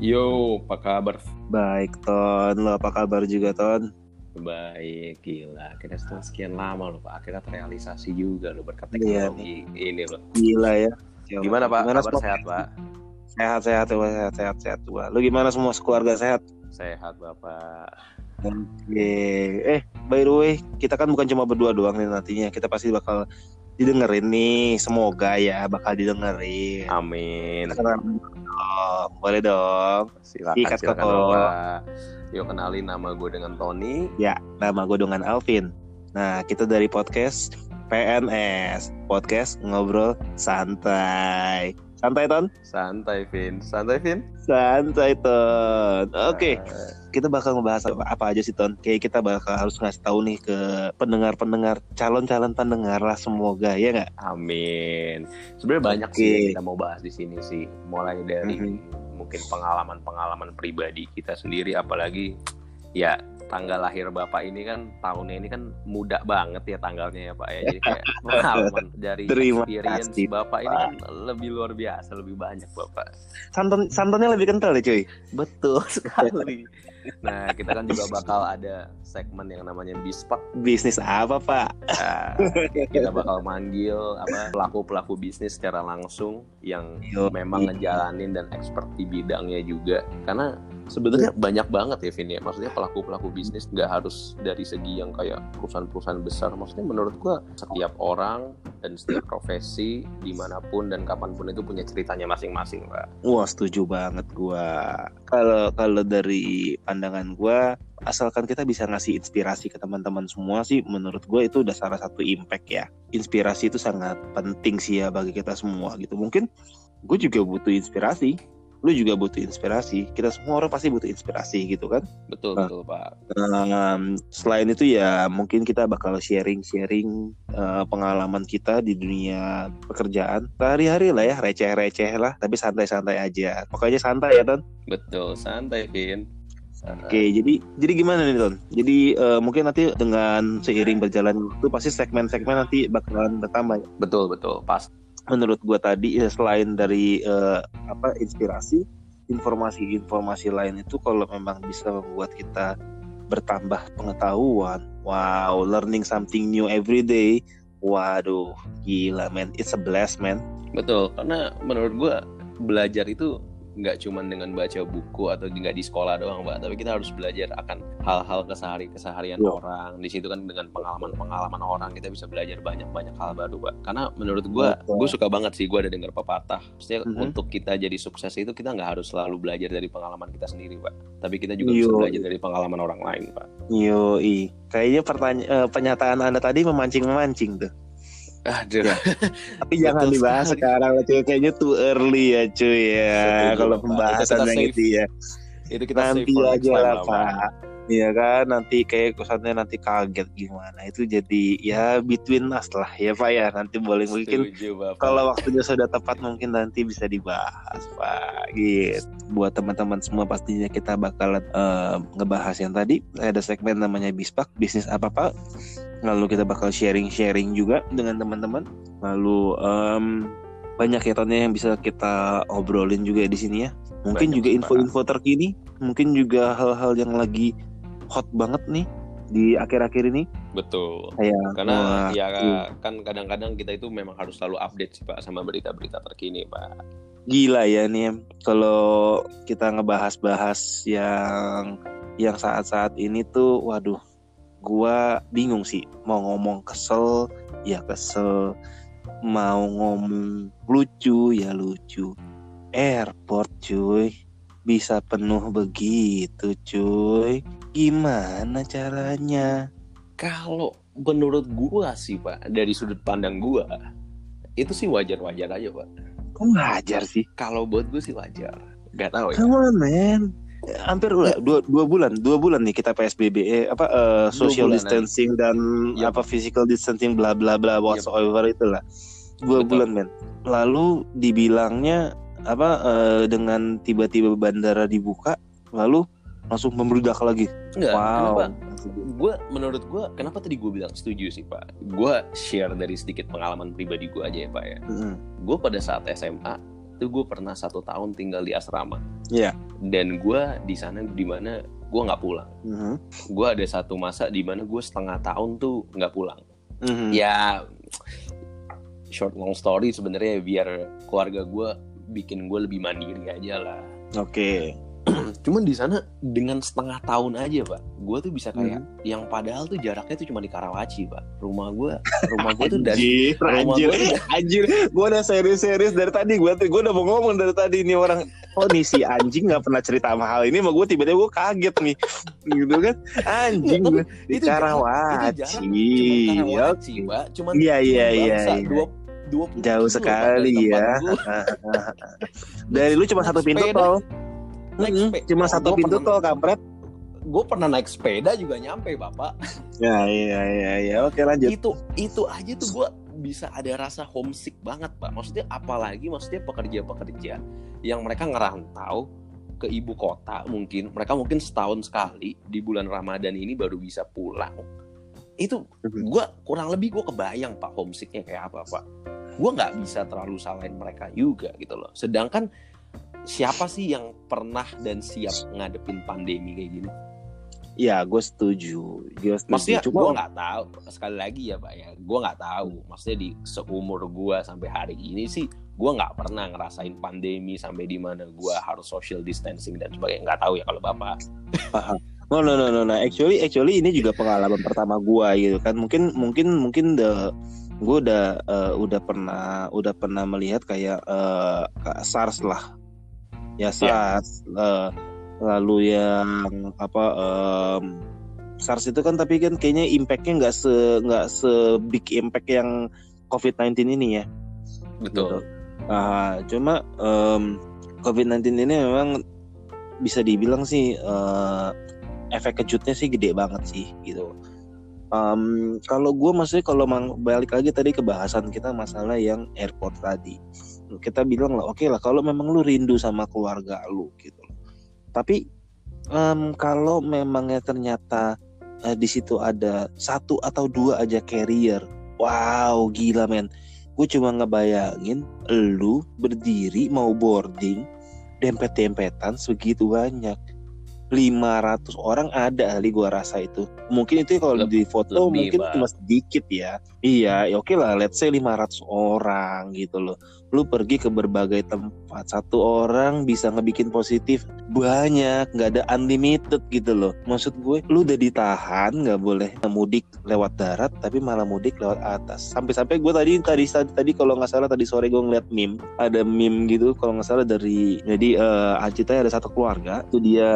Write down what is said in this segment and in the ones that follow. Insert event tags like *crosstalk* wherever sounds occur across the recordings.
Yo, apa kabar? Baik Ton, lo apa kabar juga Ton? Baik, gila. Kita setelah sekian lama loh Pak, akhirnya terrealisasi juga loh berkat Iya teknologi ini loh. Gila ya. Gimana Pak? Gimana kabar sehat Pak? Sehat sehat sehat sehat sehat sehat tua. Lu gimana semua keluarga sehat? Sehat Bapak. Oke. Eh, by the way, kita kan bukan cuma berdua doang nih nantinya. Kita pasti bakal didengerin nih. Semoga ya bakal didengerin. Amin. Kenalin dong. Boleh dong. Silakan, Ikat silakan koko. Bapak. Yuk kenalin nama gue dengan Tony. Ya, nama gue dengan Alvin. Nah, kita dari podcast PNS, podcast ngobrol santai. Santai Ton? Santai, Vin. Santai, Vin. Santai Ton. Oke. Nah, kita bakal ngebahas apa, apa aja sih Ton? Kayak kita bakal harus ngasih tahu nih ke pendengar-pendengar, calon-calon pendengar lah semoga ya nggak? Amin. Sebenarnya banyak sih Oke. yang kita mau bahas di sini sih. Mulai dari Mhm. mungkin pengalaman-pengalaman pribadi kita sendiri, apalagi ya tanggal lahir bapak ini kan tahunnya ini kan muda banget ya tanggalnya ya pak ya. Jadi kayak *laughs* pengalaman dari Terima experience kasih, bapak ini kan lebih luar biasa, lebih banyak bapak. Santan santannya lebih kental ya cuy. Betul *laughs* sekali. Nah kita kan juga bakal ada segmen yang namanya bispak Bisnis apa Pak? Nah, *laughs* kita bakal manggil apa pelaku-pelaku bisnis secara langsung yang Yo, memang ngejalanin dan expert di bidangnya juga karena sebenarnya banyak banget ya Vin ya maksudnya pelaku-pelaku bisnis nggak harus dari segi yang kayak perusahaan-perusahaan besar maksudnya menurut gua setiap orang dan setiap profesi di mana pun dan kapan pun itu punya ceritanya masing-masing pak Wah setuju banget gua. Kalau kalau dari pandangan gua, asalkan kita bisa ngasih inspirasi ke teman-teman semua sih, menurut gua itu udah salah satu impact ya. Inspirasi itu sangat penting sih ya bagi kita semua gitu. Mungkin gue juga butuh inspirasi, lu juga butuh inspirasi. Kita semua orang pasti butuh inspirasi gitu kan. betul Ah. betul pak Um, selain itu ya mungkin kita bakal sharing-sharing uh, pengalaman kita di dunia pekerjaan sehari-hari lah ya receh-receh lah tapi santai-santai aja pokoknya santai ya Ton betul santai Vin oke jadi jadi gimana nih Ton jadi uh, mungkin nanti dengan seiring berjalan itu pasti segmen-segmen nanti bakalan bertambah ya. betul betul pas menurut gua tadi ya, selain dari uh, apa inspirasi informasi-informasi lain itu kalau memang bisa membuat kita bertambah pengetahuan. Wow learning something new every day. Waduh gila man. It's a blast man. Betul, karena menurut gua belajar itu nggak cuma dengan baca buku atau nggak di sekolah doang, Mbak, tapi kita harus belajar akan hal-hal kesehari keseharian Ya. orang. Di situ kan dengan pengalaman-pengalaman orang kita bisa belajar banyak-banyak hal baru, Mbak. Karena menurut Betul. gue suka banget sih gua ada dengar pepatah. Maksudnya Mhm. untuk kita jadi sukses itu kita nggak harus selalu belajar dari pengalaman kita sendiri, Pak. Tapi kita juga bisa Yo. belajar dari pengalaman orang lain, Pak. yoi kayaknya pertanya eh, pernyataan anda tadi memancing-memancing tuh Aduh. Ya. *laughs* tapi jangan Betul dibahas sekali. sekarang lah cuy kayaknya too early ya cuy ya Setuju, kalau pembahasan yang save. itu ya Itu kita nanti aja lah Pak. Iya kan nanti kayak kesannya nanti kaget gimana itu jadi ya between us lah ya pak ya nanti boleh mungkin Setuju, Bapak. kalau waktunya sudah tepat mungkin nanti bisa dibahas pak gitu buat teman-teman semua pastinya kita bakalan eh, ngebahas yang tadi ada segmen namanya bispak bisnis apa pak lalu kita bakal sharing-sharing juga dengan teman-teman. Lalu em, banyak ya Ton, ya yang bisa kita obrolin juga di sini ya. Mungkin Banyak juga info-info terkini mungkin juga hal-hal yang lagi hot banget nih di akhir-akhir ini. Betul. kayak karena wah, ya iya. kan kadang-kadang kita itu memang harus selalu update sih pak sama berita-berita terkini pak. Gila ya nih kalau kita ngebahas-bahas yang yang saat-saat ini tuh waduh gua bingung sih mau ngomong kesel ya kesel. Mau ngomong lucu ya lucu. Airport cuy. Bisa penuh begitu cuy. Gimana caranya? Kalau menurut gua sih pak dari sudut pandang gua itu sih wajar-wajar aja pak. Kok ngajar sih? Kalau buat gue sih wajar. Nggak tahu ya. Come on man hampir udah dua, dua bulan dua bulan nih kita psbb eh, apa eh, social bulanan. distancing dan Yap. apa physical distancing bla bla bla whatsoever itulah dua Betul. bulan men lalu dibilangnya apa eh, dengan tiba-tiba bandara dibuka lalu langsung membludak lagi Enggak, wow gue menurut gue kenapa tadi gue bilang setuju sih pak gue share dari sedikit pengalaman pribadi gue aja ya pak ya Mm-mm. gue pada saat SMA itu gue pernah satu tahun tinggal di asrama Iya. dan gue di sana di mana gue nggak pulang Mhm. gue ada satu masa di mana gue setengah tahun tuh nggak pulang Mhm. ya short long story sebenarnya biar keluarga gue bikin gue lebih mandiri aja lah Oke. *clears throat* cuman di sana dengan setengah tahun aja pak gue tuh bisa kayak yang padahal tuh jaraknya tuh cuma di Karawaci pak rumah gue rumah gue tuh *laughs* dari Anjir, rumah *laughs* anjir, gua tuh- anjir. Gue udah serius-serius dari tadi. Gue gue udah mau ngomong dari tadi nih orang. Oh nih si anjing nggak pernah cerita sama hal ini, sama gue tiba-tiba gue kaget nih, gitu kan? Anjing Nggak, gue di itu Karawaci. itu cuma Karawaci pak cuman Iya, iya, iya, iya. dua- 20 Jauh sekali ya. *laughs* Dari lu cuma satu pintu tol. Naik sepeda. Cuma Oh, satu pintu tol kampret. gue pernah naik sepeda juga nyampe bapak *laughs* Ya iya iya iya. Oke lanjut. itu itu aja tuh gue bisa ada rasa homesick banget pak maksudnya apalagi maksudnya pekerja-pekerja yang mereka ngerantau ke ibu kota mungkin mereka mungkin setahun sekali di bulan ramadan ini baru bisa pulang itu gue kurang lebih gue kebayang pak homesicknya kayak apa pak gue nggak bisa terlalu salahin mereka juga gitu loh sedangkan siapa sih yang pernah dan siap ngadepin pandemi kayak gini Ya gue setuju. Gue setuju. Maksudnya Cuma gue nggak tahu sekali lagi ya pak ya, gue nggak tahu. Maksudnya di seumur gue sampai hari ini sih, gue nggak pernah ngerasain pandemi sampai di mana gue harus social distancing dan sebagainya. Nggak tahu ya kalau bapak. No no no no no. Actually actually ini juga pengalaman pertama gua gitu kan. Mungkin mungkin mungkin the gue udah eh, udah pernah udah pernah melihat kayak eh, kayak SARS lah. Ya SARS eh, lalu yang apa em, SARS itu kan tapi kan kayaknya impactnya nggak se nggak se big impact yang COVID-19 ini ya. Betul. Ah, cuma em, COVID-19 ini memang bisa dibilang sih eh, efek kejutnya sih gede banget sih gitu. Em, kalau gue maksudnya kalau balik lagi tadi ke bahasan kita masalah yang airport tadi, kita bilang lah oke lah kalau memang lu rindu sama keluarga lu gitu. Tapi em, kalau memangnya ternyata eh, di situ ada satu atau dua aja carrier, wow gila men gue cuma ngebayangin lu berdiri mau boarding dempet-dempetan segitu banyak 500 orang ada kali gua rasa itu. Mungkin itu kalau Leb- di foto lebih, mungkin cuma sedikit ya. Iya ya oke lah let's say 500 orang gitu loh. Lu pergi ke berbagai tempat satu orang bisa ngebikin positif banyak nggak ada unlimited gitu loh. Maksud gue lu udah ditahan nggak boleh mudik lewat darat tapi malah mudik lewat atas. Sampai-sampai gue tadi tadi tadi, tadi kalau nggak salah tadi sore gue ngeliat meme ada meme gitu kalau nggak salah dari jadi eh ceritanya ada satu keluarga itu dia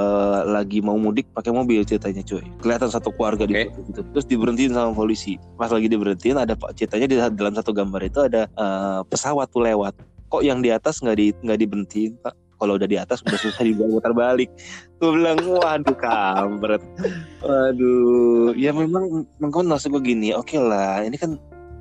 eh, lagi mau mudik pakai mobil ceritanya cuy. Kelihatan satu keluarga di Oke. foto gitu. Terus diberhentiin sama polisi. Pas lagi diberhentiin ada pak ceritanya di dalam satu gambar itu ada eh, pesawat tuh lewat. Kok yang di atas nggak di nggak diberhentiin pak? Kalau udah di atas udah susah dibawa putar balik. Gue bilang waduh kampret. Waduh. Ya memang memang maksud gue gini. Oke lah ini kan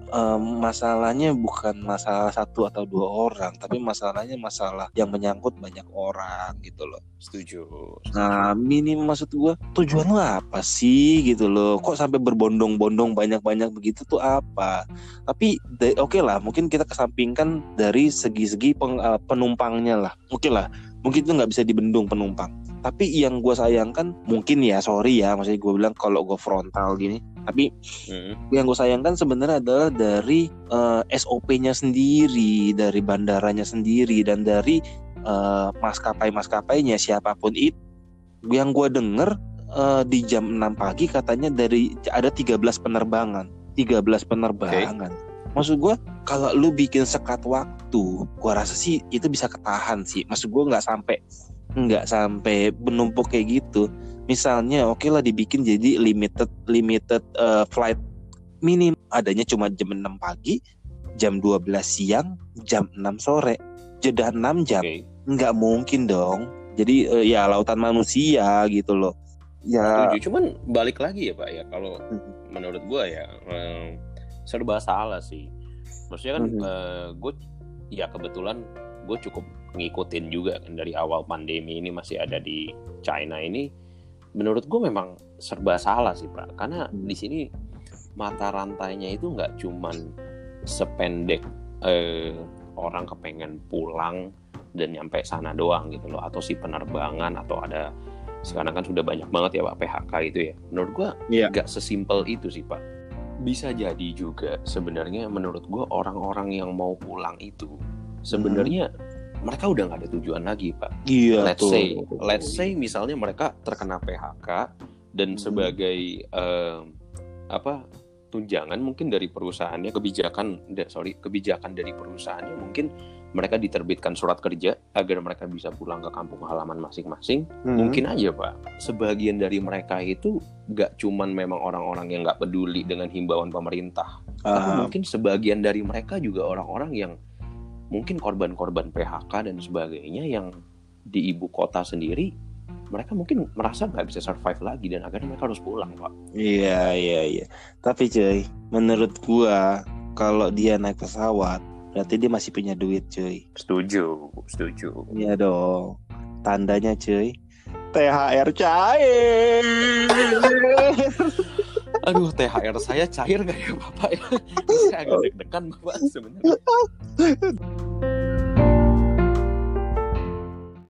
em, masalahnya bukan masalah satu atau dua orang tapi masalahnya masalah yang menyangkut banyak orang gitu loh Setuju. Nah, minim maksud gua tujuan lu apa sih gitu loh? Kok sampai berbondong-bondong banyak-banyak begitu tuh apa? Tapi oke lah, mungkin kita kesampingkan dari segi-segi peng- eh, penumpangnya lah. Oke lah, mungkin itu nggak bisa dibendung penumpang. Tapi yang gua sayangkan mungkin ya sorry ya, maksudnya gue bilang kalau gue frontal gini. Tapi Hmm. yang gue sayangkan sebenarnya adalah dari eh, SOP-nya sendiri, dari bandaranya sendiri, dan dari eh, maskapai-maskapainya siapa pun itu. Yang gue denger eh, di jam 6 pagi katanya dari ada 13 penerbangan, 13 penerbangan. Maksud gue kalau lu bikin sekat waktu, gue rasa sih itu bisa ketahan sih. Maksud gue nggak sampai nggak sampai menumpuk kayak gitu. Misalnya oke lah dibikin jadi limited limited eh, flight minim adanya cuma jam 6 pagi, jam 12 siang, jam 6 sore. Jeda 6 jam. Oke. Nggak mungkin dong. Jadi eh, ya lautan manusia gitu loh. Ya Setuju. Cuman balik lagi ya pak ya kalau menurut gue ya em, serba salah sih. Maksudnya kan Mhm. gue ya kebetulan gue cukup ngikutin juga kan dari awal pandemi ini masih ada di China ini. Menurut gue memang serba salah sih pak. Karena Hmm. di sini mata rantainya itu nggak cuman sependek eh, orang kepengen pulang dan nyampe sana doang gitu loh atau si penerbangan atau ada sekarang kan sudah banyak banget ya pak PHK itu ya menurut gua Iya. nggak sesimpel itu sih pak bisa jadi juga sebenarnya menurut gua orang-orang yang mau pulang itu sebenarnya mereka udah nggak ada tujuan lagi pak Iya let's tuh. say let's say misalnya mereka terkena PHK dan Hmm. sebagai eh, apa tunjangan mungkin dari perusahaannya kebijakan sorry kebijakan dari perusahaannya mungkin mereka diterbitkan surat kerja agar mereka bisa pulang ke kampung halaman masing-masing Hmm. mungkin aja pak sebagian dari mereka itu nggak cuman memang orang-orang yang nggak peduli dengan himbauan pemerintah tapi Ah, mungkin sebagian dari mereka juga orang-orang yang mungkin korban-korban PHK dan sebagainya yang di ibu kota sendiri mereka mungkin merasa nggak bisa survive lagi dan akhirnya mereka harus pulang pak Iya iya iya. Tapi cuy, menurut gua kalau dia naik pesawat berarti dia masih punya duit cuy. setuju setuju Iya dong. Tandanya cuy. THR cair. *laughs* aduh THR saya cair nggak ya bapak ya? *laughs* Saya agak deg-degan bapak sebenarnya *laughs*